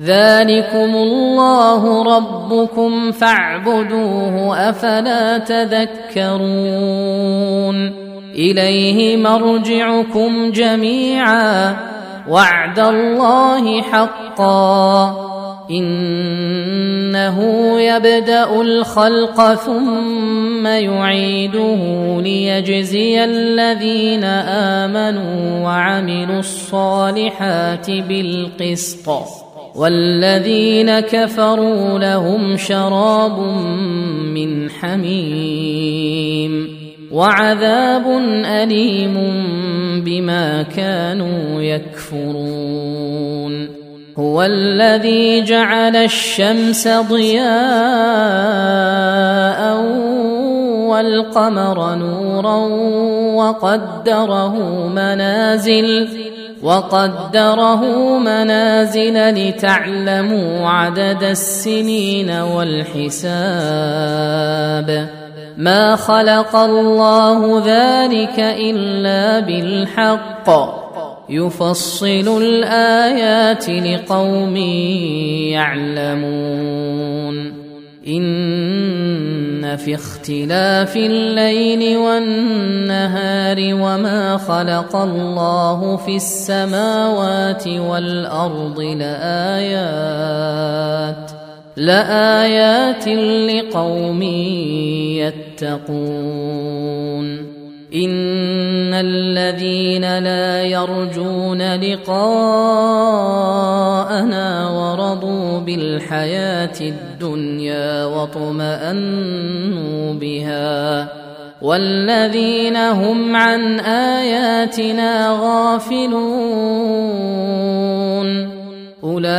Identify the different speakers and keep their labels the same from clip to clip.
Speaker 1: ذلكم الله ربكم فاعبدوه افلا تذكرون اليه مرجعكم جميعا وعد الله حقا انه يبدا الخلق ثم يعيده ليجزي الذين امنوا وعملوا الصالحات بالقسط والذين كفروا لهم شراب من حميم وعذاب أليم بما كانوا يكفرون. هو الذي جعل الشمس ضياء والقمر نورا وقدره منازل وقدره منازل لتعلموا عدد السنين والحساب. ما خلق الله ذلك إلا بالحق. يفصل الآيات لقوم يعلمون. ان في اختلاف الليل والنهار وما خلق الله في السماوات والأرض لآيات لآيات لقوم يتقون. إن الذين لا يرجون لقاءنا ورضوا بالحياة الدنيا واطمأنوا بها والذين هم عن آياتنا غافلون أولئك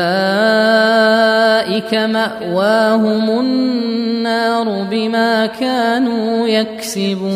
Speaker 1: مأواهم النار بما كانوا يكسبون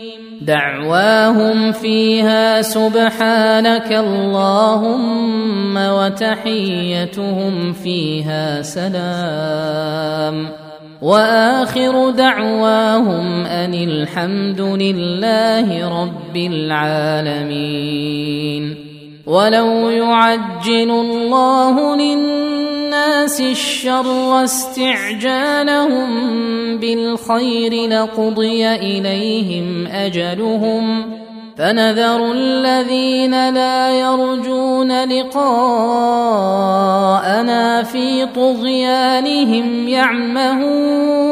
Speaker 1: دعواهم فيها سبحانك اللهم وتحيتهم فيها سلام. وآخر دعواهم أن الحمد لله رب العالمين. ولو يعجل الله للناس الشر استعجالهم بالخير لقضي إليهم أجلهم فنذر الذين لا يرجون لقاءنا في طغيانهم يعمهون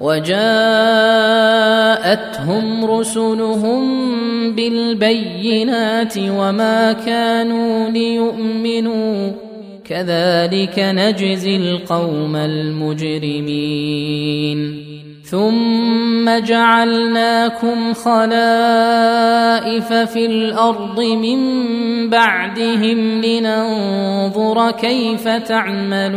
Speaker 1: وجاءتهم رسلهم بالبينات وما كانوا ليؤمنوا. كذلك نجزي القوم المجرمين. ثم جعلناكم خلائف في الأرض من بعدهم لننظر كيف تعملون.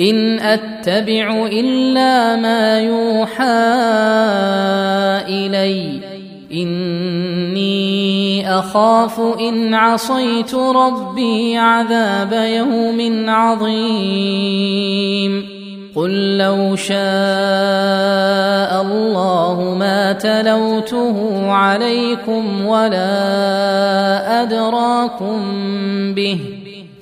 Speaker 1: إن أتبع إلا ما يوحى إلي. إني أخاف إن عصيت ربي عذاب يوم عظيم. قل لو شاء الله ما تلوته عليكم ولا أدراكم به.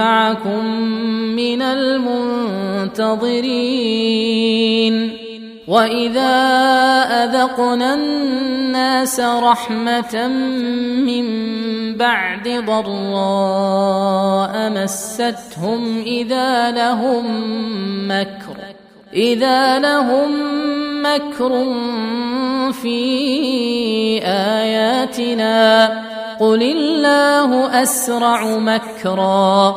Speaker 1: معكم من المنتظرين. وإذا أذقنا الناس رحمة من بعد ضراء مستهم إذا لهم مكر إذا لهم مكر في آياتنا. قل الله اسرع مكرا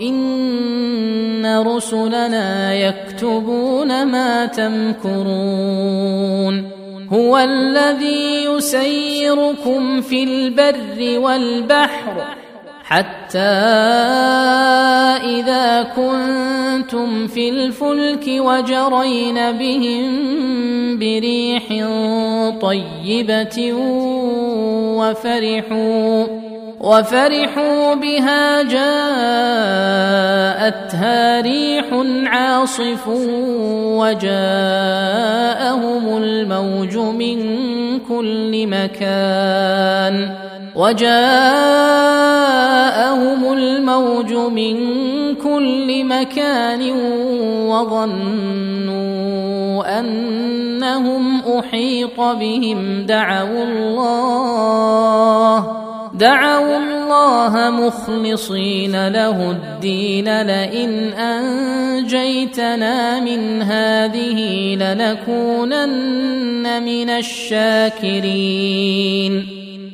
Speaker 1: ان رسلنا يكتبون ما تمكرون هو الذي يسيركم في البر والبحر حتى إذا كنتم في الفلك وجرين بهم بريح طيبة وفرحوا وفرحوا بها جاءتها ريح عاصف وجاءهم الموج من كل مكان. وجاءهم الموج من كل مكان وظنوا أنهم أحيط بهم. دعوا الله دعوا الله مخلصين له الدين. لئن أنجيتنا من هذه لنكونن من الشاكرين.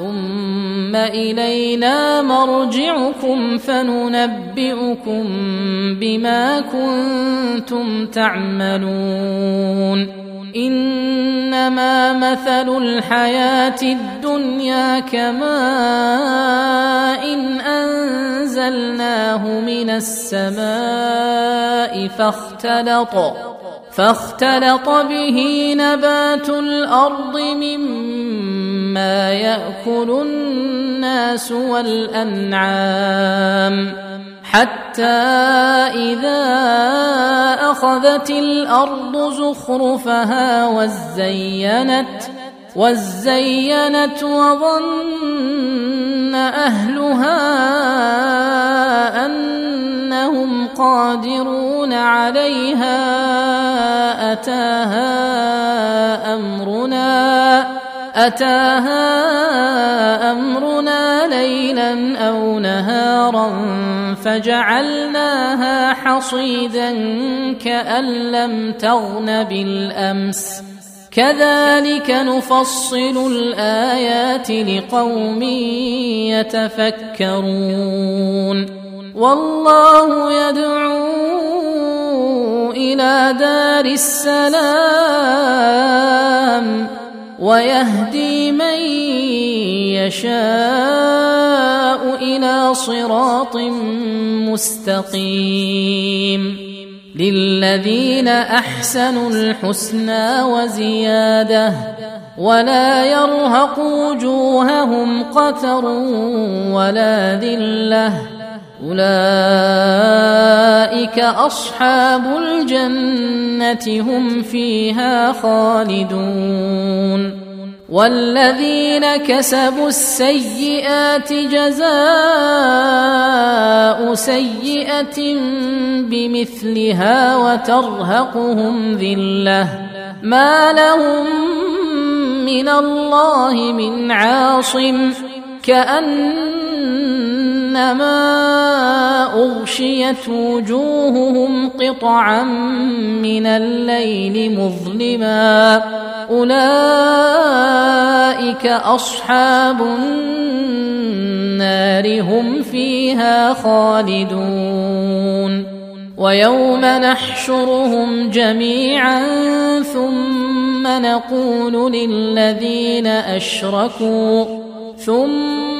Speaker 1: ثم إلينا مرجعكم فننبئكم بما كنتم تعملون. إنما مثل الحياة الدنيا كماء إن أنزلناه من السماء فاختلط. فاختلط به نبات الأرض مما يأكل الناس والأنعام حتى إذا أخذت الأرض زخرفها وزينت وزينت وظن اهلها انهم قادرون عليها اتاها امرنا اتاها امرنا ليلا أو نهارا فجعلناها حصيدا كان لم تغن بالامس كذلك نفصل الآيات لقوم يتفكرون. والله يدعو إلى دار السلام ويهدي من يشاء إلى صراط مستقيم. للذين احسنوا الحسنى وزياده ولا يرهق وجوههم قتر ولا ذله اولئك اصحاب الجنه هم فيها خالدون والذين كسبوا السيئات جزاء سيئة بمثلها وترهقهم ذلة. ما لهم من الله من عاصم. كانما أغشيت وجوههم قطعا من الليل مظلما أولئك أصحاب النار هم فيها خالدون ويوم نحشرهم جميعا ثم نقول للذين أشركوا ثم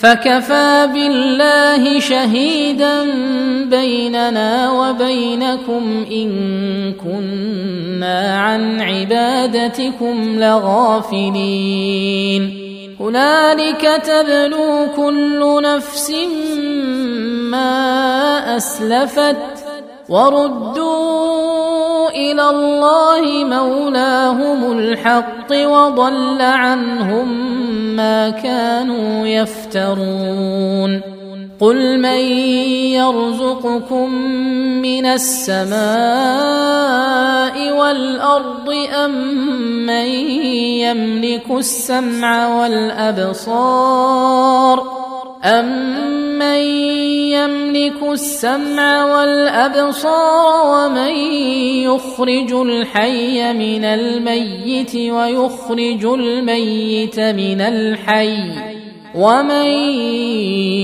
Speaker 1: فكفى بالله شهيدا بيننا وبينكم إن كنا عن عبادتكم لغافلين. هنالك تبلو كل نفس ما أسلفت وردوا إلى الله مولاهم الحق وضل عنهم ما كانوا يفترون. قل من يرزقكم من السماء والأرض أم من يملك السمع والأبصار أمن يملك السمع والأبصار ومن يخرج الحي من الميت ويخرج الميت من الحي ومن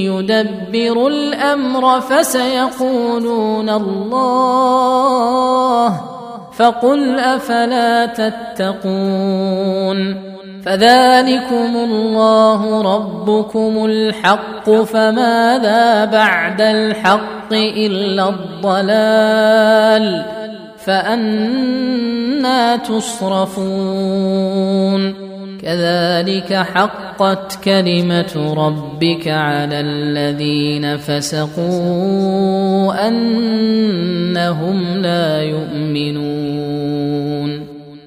Speaker 1: يدبر الأمر فسيقولون الله فقل أفلا تتقون فذلكم الله ربكم الحق فماذا بعد الحق إلا الضلال؟ فأنا تصرفون. كذلك حقت كلمة ربك على الذين فسقوا أنهم لا يؤمنون.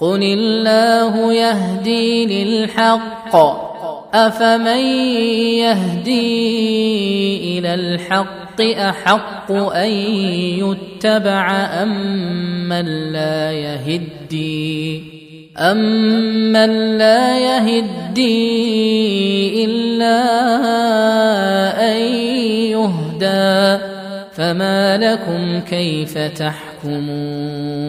Speaker 1: قل الله يهدي للحق. افمن يهدي إلى الحق احق ان يتبع امن لا يهدي؟ امن لا يهدي الا ان يهدى؟ فما لكم كيف تحكمون؟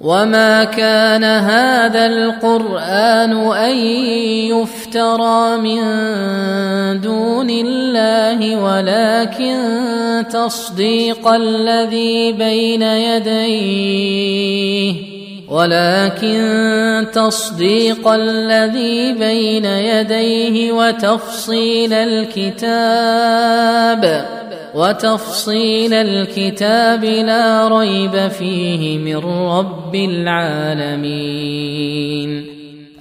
Speaker 1: وما كان هذا القران ان يفترى من دون الله ولكن تصديق الذي بين يديه ولكن تصديق الذي بين يديه وتفصيل الكتاب وتفصيل الكتاب لا ريب فيه من رب العالمين.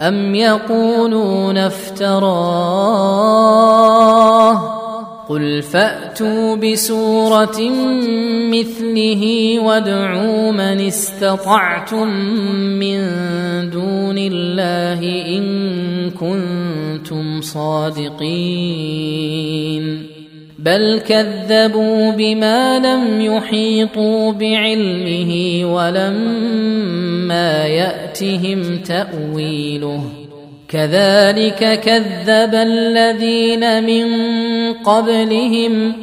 Speaker 1: أم يقولون افتراه؟ قل فأتوا بسورة مثله وادعوا من استطعتم من دون الله إن كنتم صادقين. بل كذبوا بما لم يحيطوا بعلمه ولما ياتهم تاويله كذلك كذب الذين من قبلهم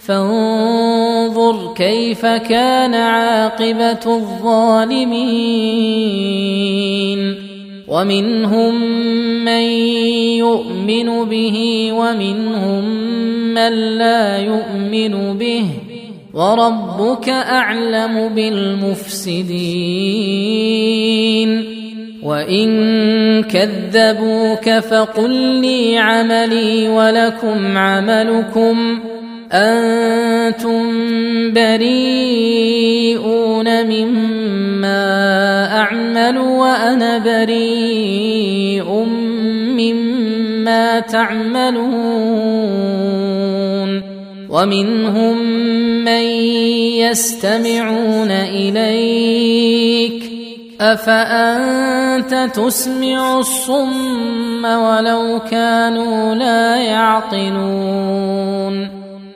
Speaker 1: فانظر كيف كان عاقبه الظالمين ومنهم من يؤمن به ومنهم من لا يؤمن به وربك أعلم بالمفسدين وإن كذبوك فقل لي عملي ولكم عملكم أنتم بريئون مما أعمل وأنا بريء مما تعملون ومنهم من يستمعون إليك أفأنت تسمع الصم ولو كانوا لا يعقلون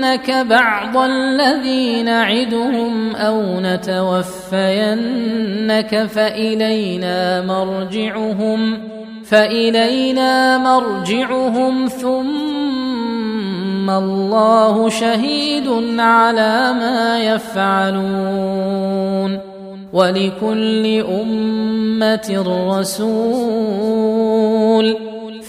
Speaker 1: نرينك بعض الذي نعدهم أو نتوفينك فالينا مرجعهم فالينا مرجعهم ثم الله شهيد على ما يفعلون ولكل امه رسول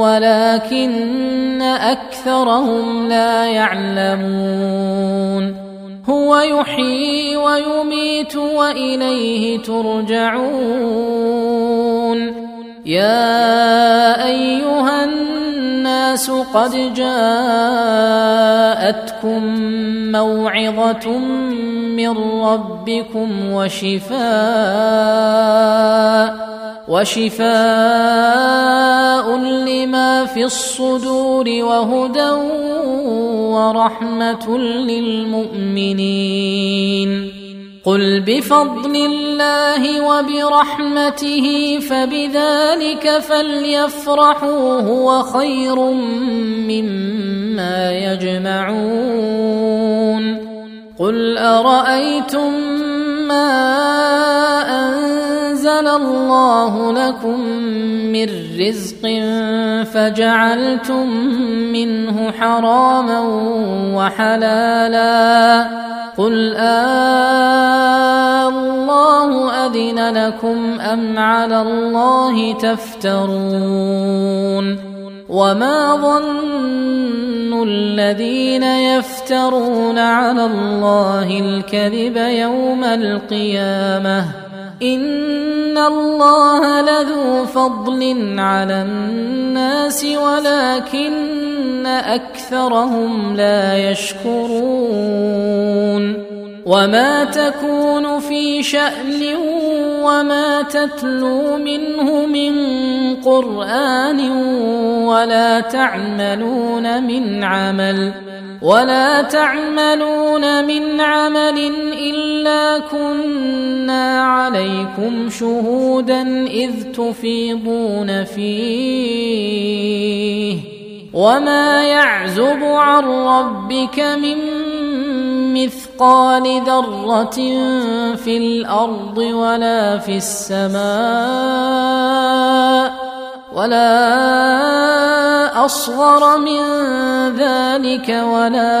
Speaker 1: ولكن أكثرهم لا يعلمون. هو يحيي ويميت وإليه ترجعون. يا أيها الناس قد جاءتكم موعظة من ربكم وشفاء وشفاء لما في الصدور وهدى ورحمة للمؤمنين. قل بفضل الله وبرحمته فبذلك فليفرحوا هو خير مما يجمعون. قل أرأيتم ما انزل الله لكم من رزق فجعلتم منه حراما وحلالا. قل آه الله أذن لكم أم على الله تفترون؟ وما ظن الذين يفترون على الله الكذب يوم القيامة؟ ان الله لذو فضل على الناس ولكن اكثرهم لا يشكرون وما تكون في شان وما تتلو منه من قران ولا تعملون من عمل ولا تعملون من عمل إلا كنا عليكم شهودا إذ تفيضون فيه. وما يعزب عن ربك من مثقال ذرة في الأرض ولا في السماء ولا أصغر من ذلك ولا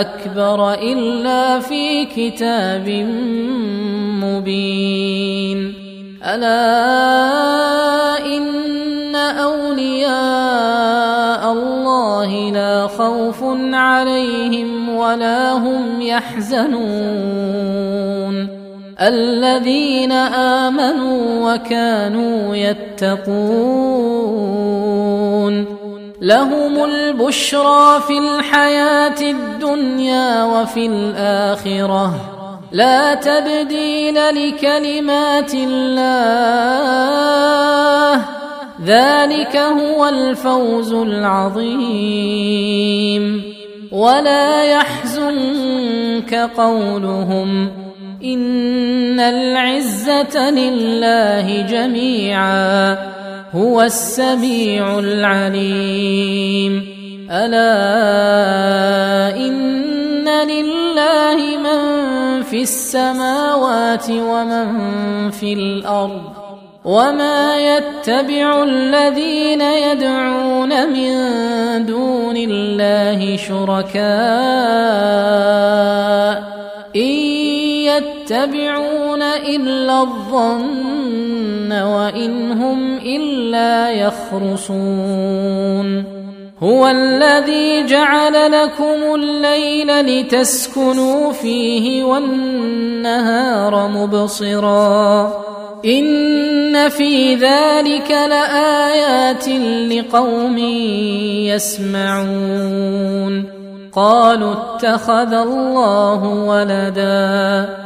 Speaker 1: أكبر إلا في كتاب مبين. ألا إن أولياء الله لا خوف عليهم ولا هم يحزنون. الذين آمنوا وكانوا يتقون لهم البشرى في الحياة الدنيا وفي الآخرة. لا تبديل لكلمات الله. ذلك هو الفوز العظيم. ولا يحزنك قولهم. إن العزة لله جميعا هو السميع العليم. ألا إن لله من في السماوات ومن في الأرض وما يتبع الذين يدعون من دون الله شركاء. إن يتبعون إلا الظن وإن هم إلا يخرصون. هو الذي جعل لكم الليل لتسكنوا فيه والنهار مبصرا. إن في ذلك لآيات لقوم يسمعون. قالوا اتخذ الله ولدا.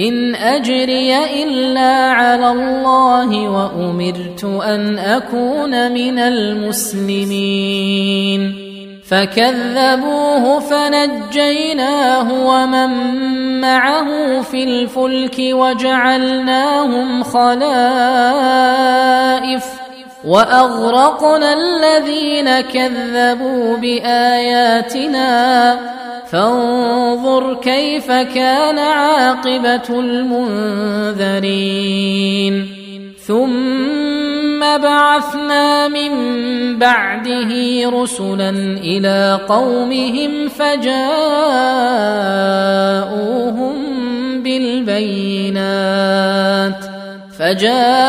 Speaker 1: إن أجري إلا على الله وأمرت أن أكون من المسلمين. فكذبوه فنجيناه ومن معه في الفلك وجعلناهم خلائف. وأغرقنا الذين كذبوا بآياتنا فانظر كيف كان عاقبة المنذرين. ثم بعثنا من بعده رسلا إلى قومهم فجاءوهم بالبينات. فجاءوهم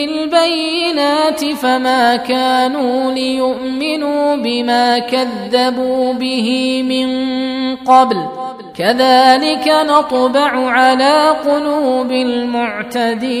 Speaker 1: بالبينات فما كانوا ليؤمنوا بما كذبوا به من قبل. كذلك نطبع على قلوب المعتدين.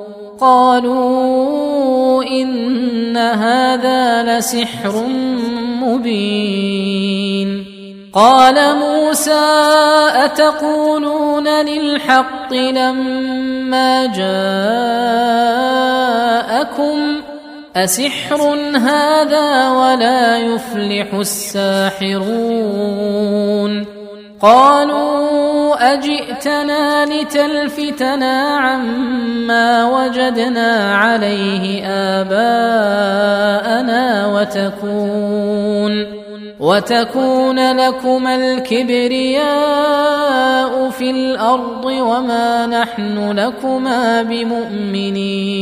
Speaker 1: قالوا إن هذا لسحر مبين. قال موسى أتقولون للحق لما جاءكم؟ أسحر هذا ولا يفلح الساحرون. قالوا أجئتنا لتلفتنا عما وجدنا عليه آباءنا وتكون وتكون لكما الكبرياء في الأرض وما نحن لكما بمؤمنين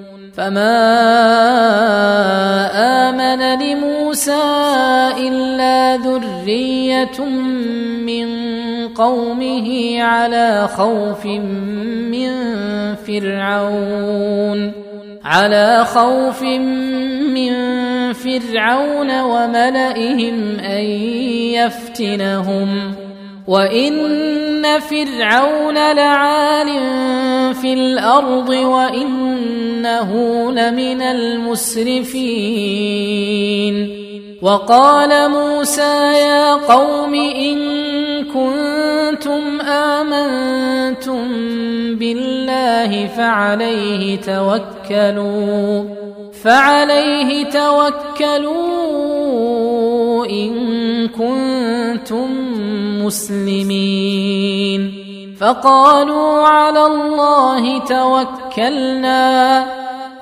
Speaker 1: فما امن لموسى الا ذريه من قومه على خوف من فرعون على خوف من فرعون وملئهم ان يفتنهم وان فرعون لعال في الأرض وانه لمن المسرفين وقال موسى يا قوم ان كنتم امنتم بالله فعليه توكلوا فعليه توكلوا ان كنتم مسلمين فقالوا على الله توكلنا.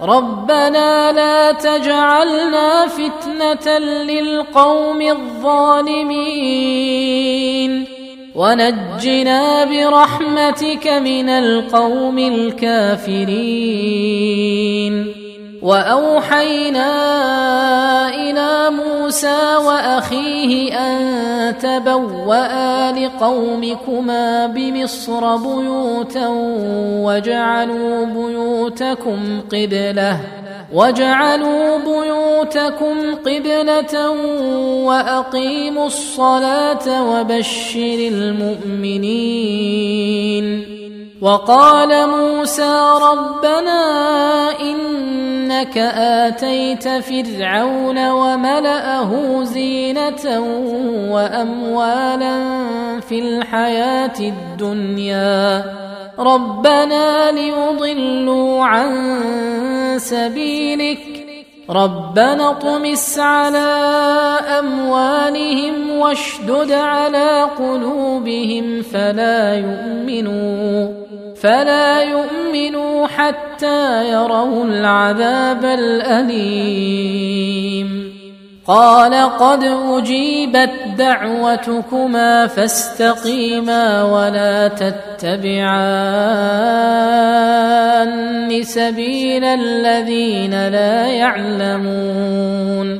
Speaker 1: ربنا لا تجعلنا فتنة للقوم الظالمين. ونجنا برحمتك من القوم الكافرين. وأوحينا إلى موسى وأخيه أن تبوأ لقومكما بمصر بيوتا وجعلوا بيوتكم قبلة وجعلوا بيوتكم قبلة وأقيموا الصلاة وبشر المؤمنين. وقال موسى ربنا إنك آتيت فرعون وملأه زينة وأموالا في الحياة الدنيا. ربنا ليضلوا عن سبيلك. ربنا اطمس على أموالهم واشدد على قلوبهم فلا يؤمنوا. فلا يؤمنوا حتى يروا العذاب الأليم. قال قد أجيبت دعوتكما فاستقيما ولا تتبعان سبيل الذين لا يعلمون.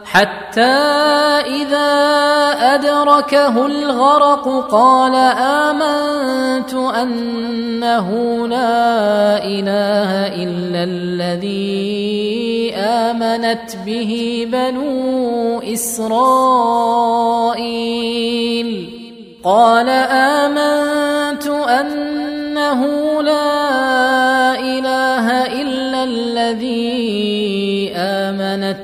Speaker 1: حتى إذا أدركه الغرق قال آمنت أنه لا إله إلا الذي آمنت به بنو إسرائيل. قال آمنت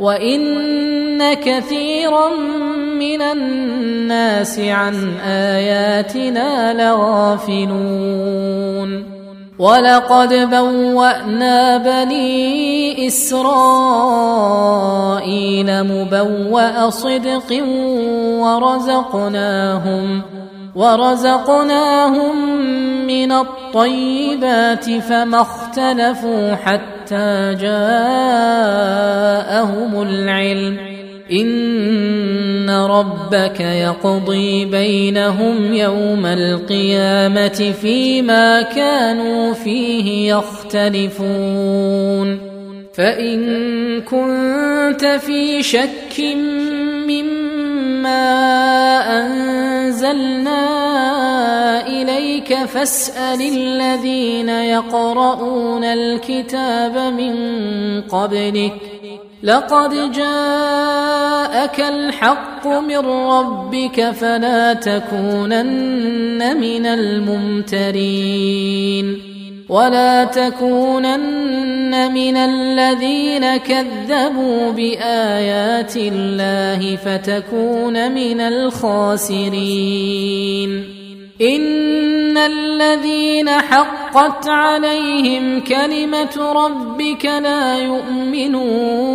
Speaker 1: وان كثيرا من الناس عن اياتنا لغافلون ولقد بوانا بني اسرائيل مبوا صدق ورزقناهم ورزقناهم من الطيبات فما اختلفوا حتى جاءهم العلم ان ربك يقضي بينهم يوم القيامه فيما كانوا فيه يختلفون فان كنت في شك مما أنزلنا إليك فاسأل الذين يقرؤون الكتاب من قبلك. لقد جاءك الحق من ربك فلا تكونن من الممترين. ولا تكونن من الذين كذبوا بآيات الله فتكون من الخاسرين. إن الذين حقت عليهم كلمة ربك لا يؤمنون.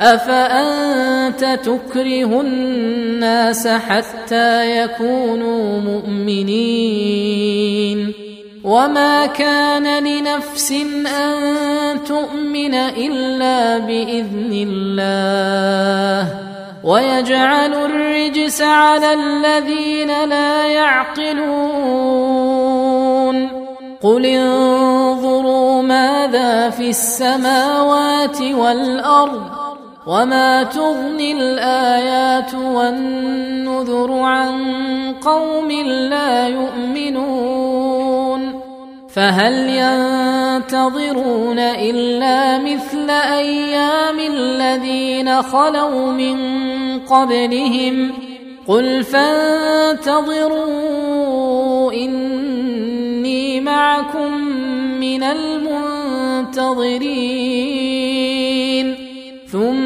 Speaker 1: أفأنت تكره الناس حتى يكونوا مؤمنين؟ وما كان لنفس أن تؤمن إلا بإذن الله. ويجعل الرجس على الذين لا يعقلون. قل انظروا ماذا في السماوات والأرض. وما تغني الايات والنذر عن قوم لا يؤمنون فهل ينتظرون الا مثل أيام الذين خلوا من قبلهم قل فانتظروا اني معكم من المنتظرين ثم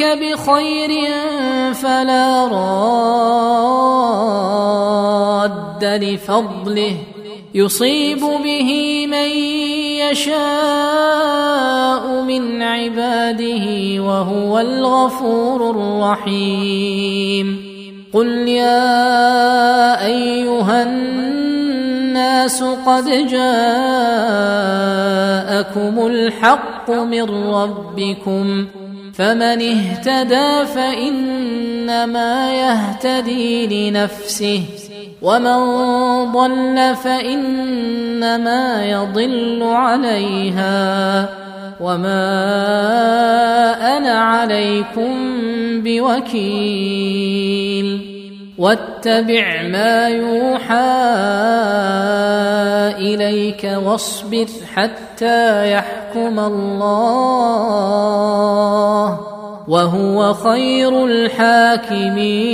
Speaker 1: يردك بخير فلا راد لفضله. يصيب به من يشاء من عباده وهو الغفور الرحيم. قل يا أيها الناس قد جاءكم الحق من ربكم. فمن اهتدى فإنما يهتدي لنفسه ومن ضل فإنما يضل عليها وما أنا عليكم بوكيل. واتبع ما يوحى إليك واصبر حتى يحكم الله وهو خير الحاكمين.